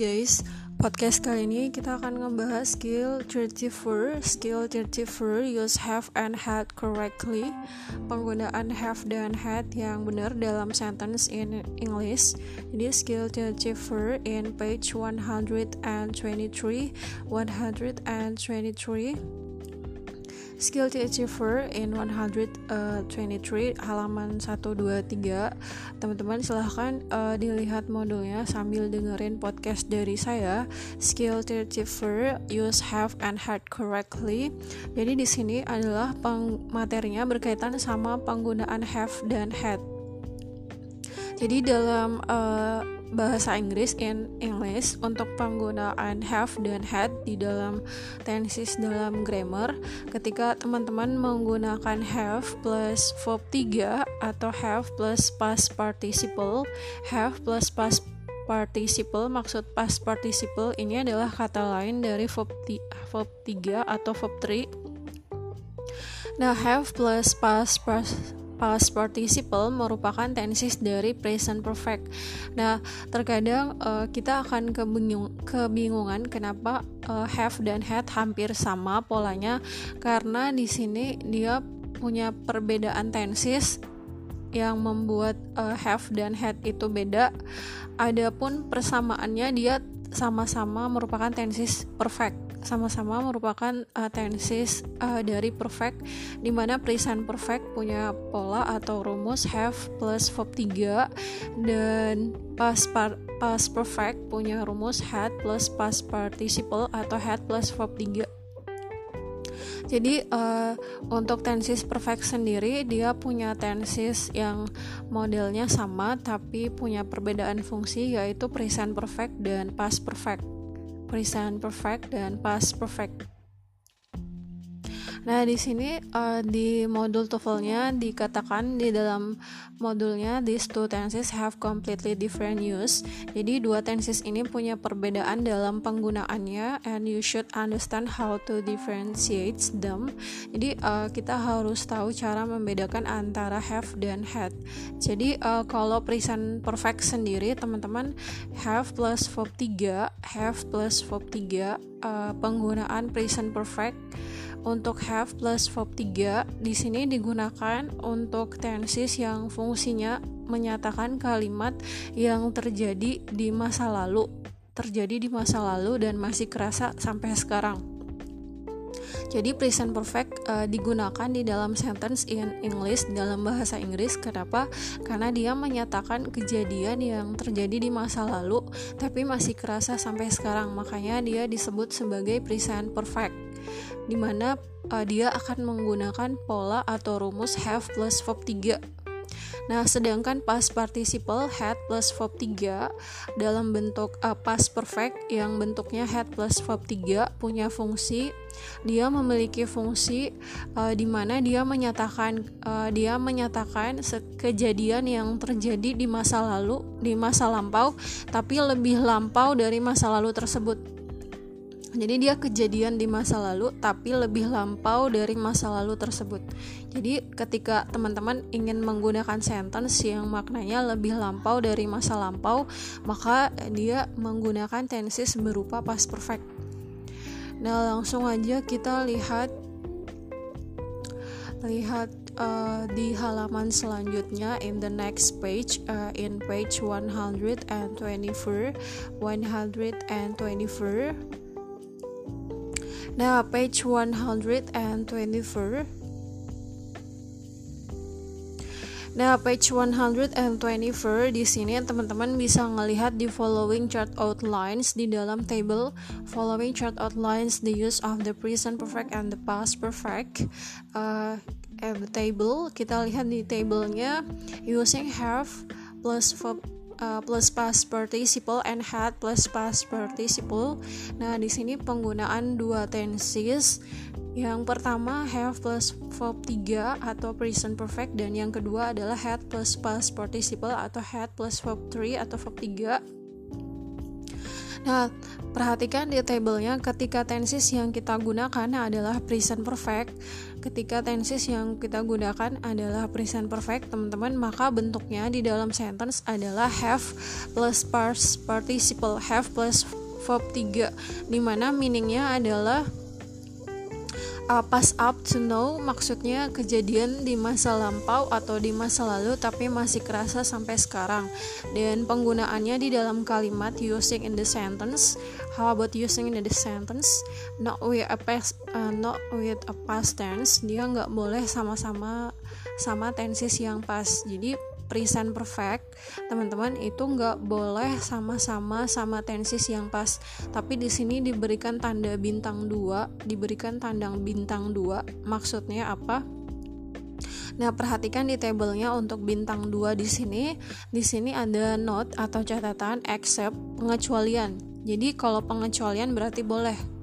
guys, podcast kali ini kita akan ngebahas skill 34 Skill 34 use have and had correctly. Penggunaan have dan had yang benar dalam sentence in English. Jadi skill 34 in page 123 123 Skill to Achiever in 123 halaman 123 Teman-teman silahkan uh, dilihat modulnya sambil dengerin podcast dari saya. Skill to Achiever use have and had correctly. Jadi di sini adalah materinya berkaitan sama penggunaan have dan had Jadi dalam uh, bahasa Inggris in English untuk penggunaan have dan had di dalam tenses dalam grammar ketika teman-teman menggunakan have plus verb 3 atau have plus past participle have plus past participle maksud past participle ini adalah kata lain dari verb, verb 3 atau verb 3 Nah, have plus past, past past participle merupakan tenses dari present perfect. Nah, terkadang uh, kita akan kebingung, kebingungan kenapa uh, have dan had hampir sama polanya karena di sini dia punya perbedaan tenses yang membuat uh, have dan had itu beda. Adapun persamaannya dia sama-sama merupakan tenses perfect sama-sama merupakan uh, tenses uh, dari perfect di mana present perfect punya pola atau rumus have plus verb 3 dan past par past perfect punya rumus had plus past participle atau had plus verb 3 jadi uh, untuk tenses perfect sendiri dia punya tenses yang modelnya sama tapi punya perbedaan fungsi yaitu present perfect dan past perfect present perfect dan past perfect. Nah, di sini uh, di modul TOEFL-nya dikatakan di dalam modulnya these two tenses have completely different use. Jadi dua tenses ini punya perbedaan dalam penggunaannya and you should understand how to differentiate them. Jadi uh, kita harus tahu cara membedakan antara have dan had. Jadi uh, kalau present perfect sendiri teman-teman have plus verb 3, have plus verb 3 uh, penggunaan present perfect untuk have plus verb 3 di sini digunakan untuk tenses yang fungsinya menyatakan kalimat yang terjadi di masa lalu, terjadi di masa lalu dan masih kerasa sampai sekarang. Jadi present perfect uh, digunakan di dalam sentence in English dalam bahasa Inggris. Kenapa? Karena dia menyatakan kejadian yang terjadi di masa lalu tapi masih kerasa sampai sekarang. Makanya dia disebut sebagai present perfect di mana uh, dia akan menggunakan pola atau rumus have plus verb 3. Nah, sedangkan past participle had plus verb 3 dalam bentuk uh, past perfect yang bentuknya had plus verb 3 punya fungsi dia memiliki fungsi uh, di mana dia menyatakan uh, dia menyatakan kejadian yang terjadi di masa lalu, di masa lampau, tapi lebih lampau dari masa lalu tersebut. Jadi dia kejadian di masa lalu tapi lebih lampau dari masa lalu tersebut. Jadi ketika teman-teman ingin menggunakan sentence yang maknanya lebih lampau dari masa lampau, maka dia menggunakan tenses berupa past perfect. Nah, langsung aja kita lihat lihat uh, di halaman selanjutnya in the next page uh, in page 124 124 Nah, page 124 Nah, page 124 di sini teman-teman bisa melihat di following chart outlines di dalam table following chart outlines the use of the present perfect and the past perfect. Uh, and the table kita lihat di tablenya using have plus verb uh, plus past participle and had plus past participle. Nah, di sini penggunaan dua tenses. Yang pertama have plus verb 3 atau present perfect dan yang kedua adalah had plus past participle atau had plus verb 3 atau verb 3. Nah, perhatikan di tabelnya ketika tenses yang kita gunakan adalah present perfect. Ketika tenses yang kita gunakan adalah present perfect, teman-teman, maka bentuknya di dalam sentence adalah have plus past participle have plus verb 3 di mana meaningnya adalah uh, pass up to know maksudnya kejadian di masa lampau atau di masa lalu tapi masih kerasa sampai sekarang. Dan penggunaannya di dalam kalimat using in the sentence. How about using in the sentence? Not with a past uh, not with a past tense. Dia nggak boleh sama-sama sama tenses yang pas. Jadi present perfect teman-teman itu nggak boleh sama-sama sama tensis yang pas tapi di sini diberikan tanda bintang dua diberikan tanda bintang dua maksudnya apa Nah, perhatikan di tabelnya untuk bintang 2 di sini. Di sini ada note atau catatan except pengecualian. Jadi kalau pengecualian berarti boleh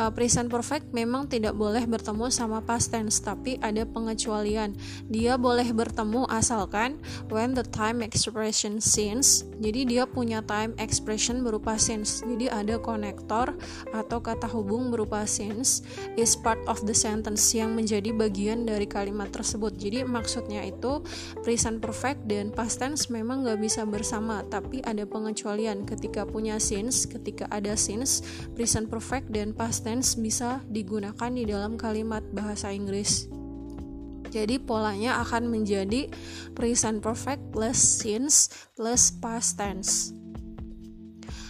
uh, present perfect memang tidak boleh bertemu sama past tense tapi ada pengecualian. Dia boleh bertemu asalkan when the time expression since jadi dia punya time expression berupa since jadi ada konektor atau kata hubung berupa since is part of the sentence yang menjadi bagian dari kalimat tersebut. Jadi maksudnya itu present perfect dan past tense memang nggak bisa bersama tapi ada pengecualian. Ketika punya since ketika ada since present perfect dan past tense tense bisa digunakan di dalam kalimat bahasa Inggris. Jadi polanya akan menjadi present perfect plus since plus past tense.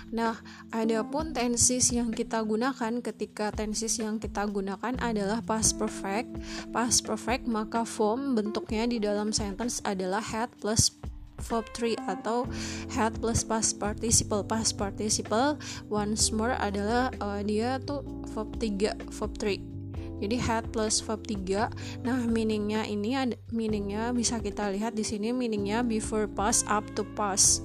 Nah, adapun tenses yang kita gunakan ketika tenses yang kita gunakan adalah past perfect. Past perfect maka form bentuknya di dalam sentence adalah had plus verb 3 atau had plus past participle past participle once more adalah uh, dia tuh verb 3 verb 3 jadi had plus verb 3 nah meaningnya ini ada meaningnya bisa kita lihat di sini meaningnya before past up to past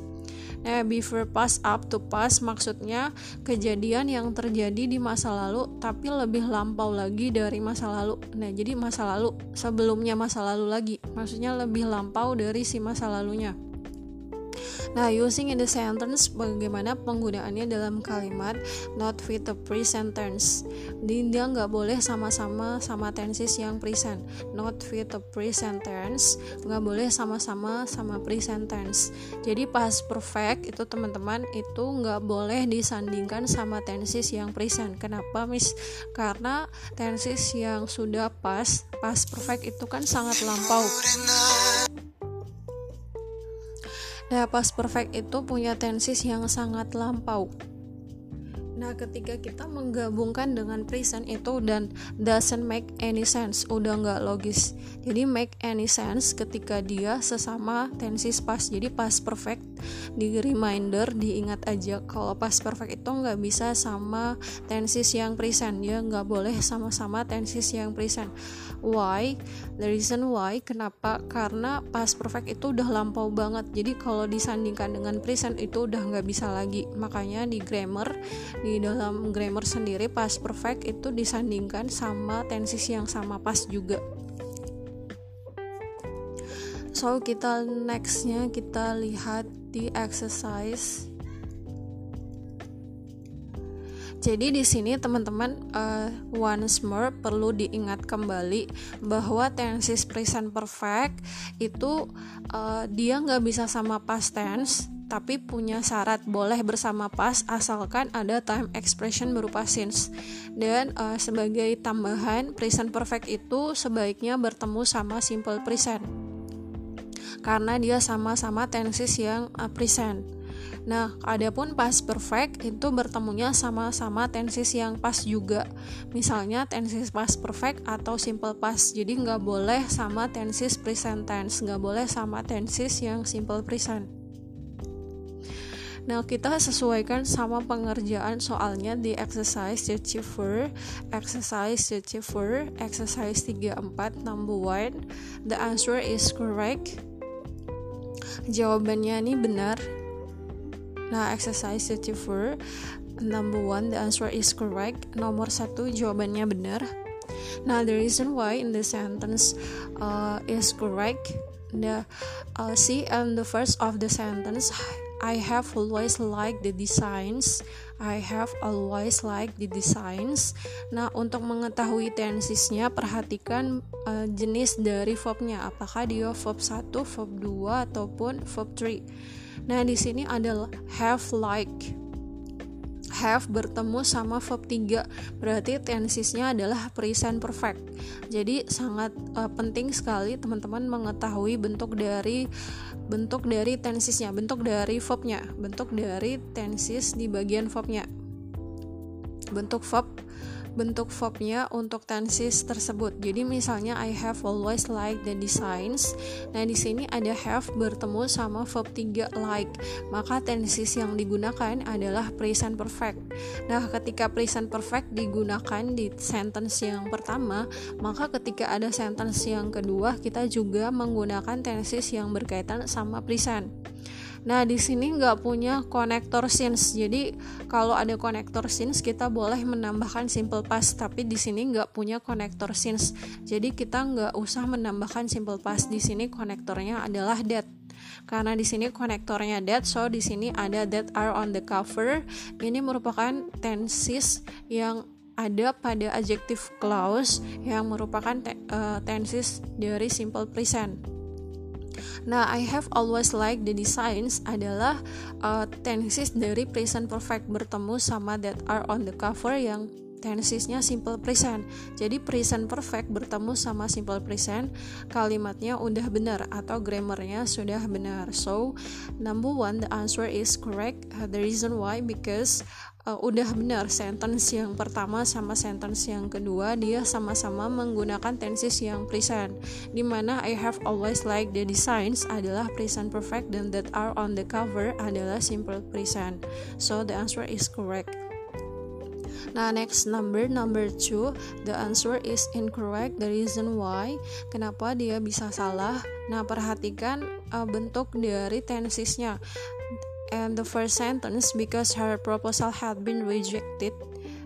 Nah, before past up to past maksudnya kejadian yang terjadi di masa lalu tapi lebih lampau lagi dari masa lalu. Nah, jadi masa lalu sebelumnya masa lalu lagi. Maksudnya lebih lampau dari si masa lalunya. Nah, using in the sentence bagaimana penggunaannya dalam kalimat not with the present tense. Dia nggak boleh sama-sama sama tenses yang present. Not with the present tense nggak boleh sama-sama sama present tense. Jadi past perfect itu teman-teman itu nggak boleh disandingkan sama tenses yang present. Kenapa, Miss? Karena tenses yang sudah past, past perfect itu kan sangat lampau. Nah, past perfect itu punya tensis yang sangat lampau. Nah, ketika kita menggabungkan dengan present itu dan doesn't make any sense, udah nggak logis. Jadi make any sense ketika dia sesama tensis past. Jadi past perfect di reminder diingat aja kalau past perfect itu nggak bisa sama tensis yang present. Ya nggak boleh sama-sama tensis yang present. Why? The reason why kenapa? Karena past perfect itu udah lampau banget. Jadi kalau disandingkan dengan present itu udah nggak bisa lagi. Makanya di grammar di dalam grammar sendiri past perfect itu disandingkan sama tenses yang sama pas juga so kita nextnya kita lihat di exercise. Jadi di sini teman-teman uh, once more perlu diingat kembali bahwa tenses present perfect. Itu uh, dia nggak bisa sama past tense tapi punya syarat boleh bersama pas asalkan ada time expression berupa since. Dan uh, sebagai tambahan present perfect itu sebaiknya bertemu sama simple present karena dia sama-sama tenses yang uh, present Nah, adapun past perfect itu bertemunya sama-sama tenses yang pas juga. Misalnya tenses past perfect atau simple past. Jadi nggak boleh sama tenses present tense, nggak boleh sama tenses yang simple present. Nah, kita sesuaikan sama pengerjaan soalnya di exercise Chiffer, exercise Chiffer, exercise 34 number 1. The answer is correct. Jawabannya ini benar. Nah, exercise Chiffer number 1 the answer is correct. Nomor satu jawabannya benar. Now, the reason why in the sentence uh, is correct. The uh, see and the first of the sentence I have always liked the designs I have always liked the designs. Nah, untuk mengetahui tensesnya perhatikan uh, jenis dari verbnya. Apakah dia verb 1, verb 2 ataupun verb 3. Nah, di sini adalah have like have bertemu sama verb 3 berarti tensesnya adalah present perfect jadi sangat uh, penting sekali teman-teman mengetahui bentuk dari bentuk dari tensesnya bentuk dari verbnya bentuk dari tenses di bagian verbnya bentuk verb bentuk verbnya untuk tenses tersebut. Jadi misalnya I have always liked the designs. Nah, di sini ada have bertemu sama verb 3 like. Maka tenses yang digunakan adalah present perfect. Nah, ketika present perfect digunakan di sentence yang pertama, maka ketika ada sentence yang kedua kita juga menggunakan tenses yang berkaitan sama present. Nah, di sini nggak punya konektor since. Jadi, kalau ada konektor since kita boleh menambahkan simple past, tapi di sini nggak punya konektor since. Jadi, kita nggak usah menambahkan simple past. Di sini konektornya adalah that. Karena di sini konektornya that, so di sini ada that are on the cover. Ini merupakan tenses yang ada pada adjective clause yang merupakan te uh, tenses dari simple present. Nah, I have always liked the designs adalah uh, tenses dari present perfect bertemu sama that are on the cover yang tensesnya simple present. Jadi present perfect bertemu sama simple present, kalimatnya udah benar atau grammarnya sudah benar. So, number one the answer is correct. Uh, the reason why because uh, udah benar sentence yang pertama sama sentence yang kedua dia sama-sama menggunakan tenses yang present di mana I have always liked the designs adalah present perfect dan that are on the cover adalah simple present so the answer is correct Nah, next number number two, the answer is incorrect. The reason why, kenapa dia bisa salah? Nah, perhatikan uh, bentuk dari tensesnya and the first sentence because her proposal had been rejected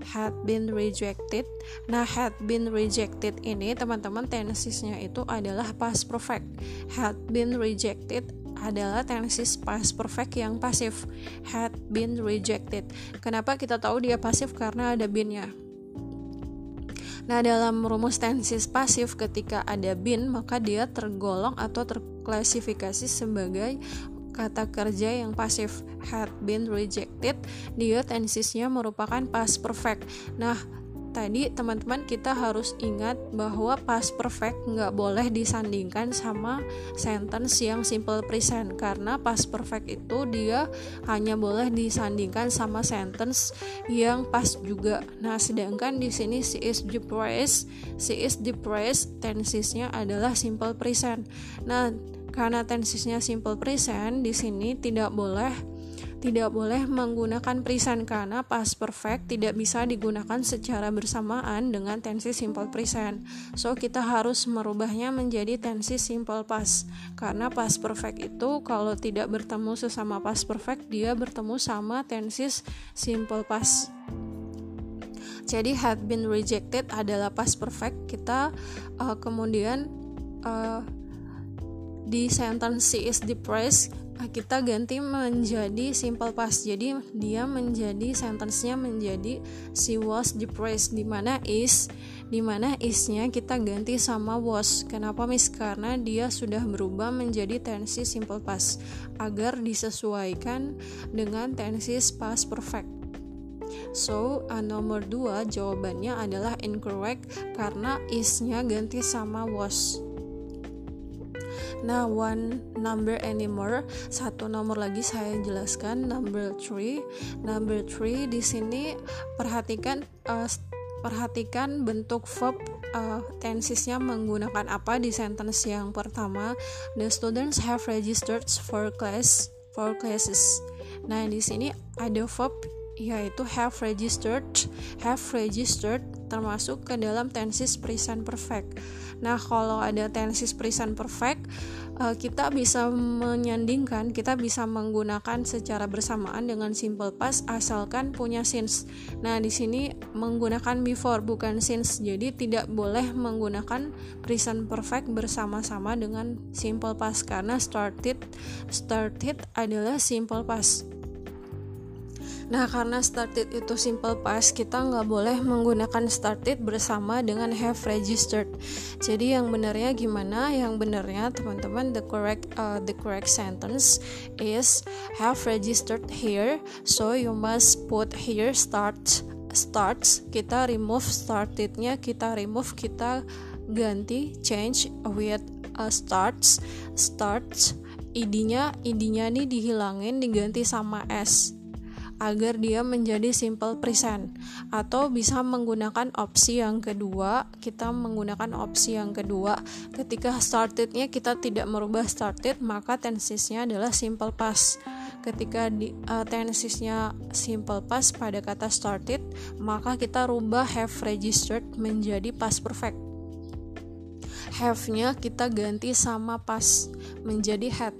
had been rejected. Nah, had been rejected ini teman-teman tensesnya itu adalah past perfect. Had been rejected adalah tenses past perfect yang pasif. Had been rejected. Kenapa kita tahu dia pasif? Karena ada been-nya. Nah, dalam rumus tenses pasif ketika ada been, maka dia tergolong atau terklasifikasi sebagai kata kerja yang pasif had been rejected dia tensesnya merupakan past perfect nah tadi teman-teman kita harus ingat bahwa past perfect nggak boleh disandingkan sama sentence yang simple present karena past perfect itu dia hanya boleh disandingkan sama sentence yang past juga. Nah, sedangkan di sini she is depressed, she is depressed tensesnya adalah simple present. Nah, karena tensesnya simple present di sini tidak boleh tidak boleh menggunakan present karena past perfect tidak bisa digunakan secara bersamaan dengan tenses simple present. So kita harus merubahnya menjadi tenses simple past. Karena past perfect itu kalau tidak bertemu sesama past perfect dia bertemu sama tenses simple past. Jadi had been rejected adalah past perfect. Kita uh, kemudian uh, di sentence she is depressed kita ganti menjadi simple past. Jadi dia menjadi sentence-nya menjadi she was depressed. Di mana is di mana isnya kita ganti sama was. Kenapa miss? Karena dia sudah berubah menjadi tenses simple past agar disesuaikan dengan tenses past perfect. So, uh, nomor 2 jawabannya adalah incorrect karena isnya ganti sama was. Nah, one number anymore, satu nomor lagi saya jelaskan number three. Number three di sini perhatikan uh, perhatikan bentuk verb uh, tensesnya menggunakan apa di sentence yang pertama. The students have registered for class for classes. Nah, di sini ada verb yaitu have registered, have registered termasuk ke dalam tenses present perfect. Nah, kalau ada tenses present perfect, uh, kita bisa menyandingkan, kita bisa menggunakan secara bersamaan dengan simple past asalkan punya since. Nah, di sini menggunakan before bukan since. Jadi tidak boleh menggunakan present perfect bersama-sama dengan simple past karena started started adalah simple past. Nah, karena started itu simple past, kita nggak boleh menggunakan started bersama dengan have registered. Jadi yang benarnya gimana? Yang benarnya teman-teman the correct uh, the correct sentence is have registered here. So you must put here start starts. Kita remove startednya, kita remove kita ganti change with uh, starts starts id-nya id-nya nih dihilangin diganti sama s agar dia menjadi simple present. Atau bisa menggunakan opsi yang kedua kita menggunakan opsi yang kedua. Ketika startednya kita tidak merubah started maka tensesnya adalah simple past ketika di, uh, tensesnya simple past pada kata started maka kita rubah have registered menjadi past perfect. Have-nya kita ganti sama past menjadi had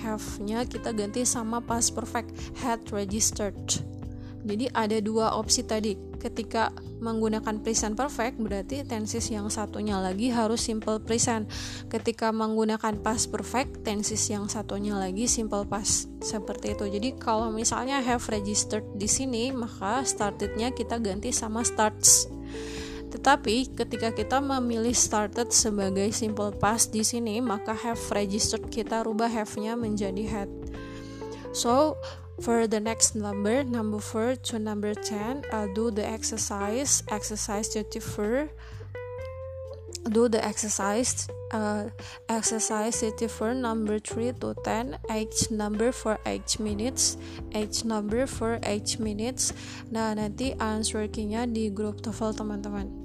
have-nya kita ganti sama past perfect had registered. Jadi ada dua opsi tadi. Ketika menggunakan present perfect berarti tenses yang satunya lagi harus simple present. Ketika menggunakan past perfect tenses yang satunya lagi simple past. Seperti itu. Jadi kalau misalnya have registered di sini maka startednya kita ganti sama starts tetapi ketika kita memilih started sebagai simple past di sini, maka have registered kita rubah have-nya menjadi had. So, for the next number, number 4 to number 10, uh, do the exercise, exercise 34. Do the exercise, uh, exercise 34 number 3 to 10, age number for age minutes, age number for age minutes. Nah, nanti answer key-nya di grup TOEFL teman-teman.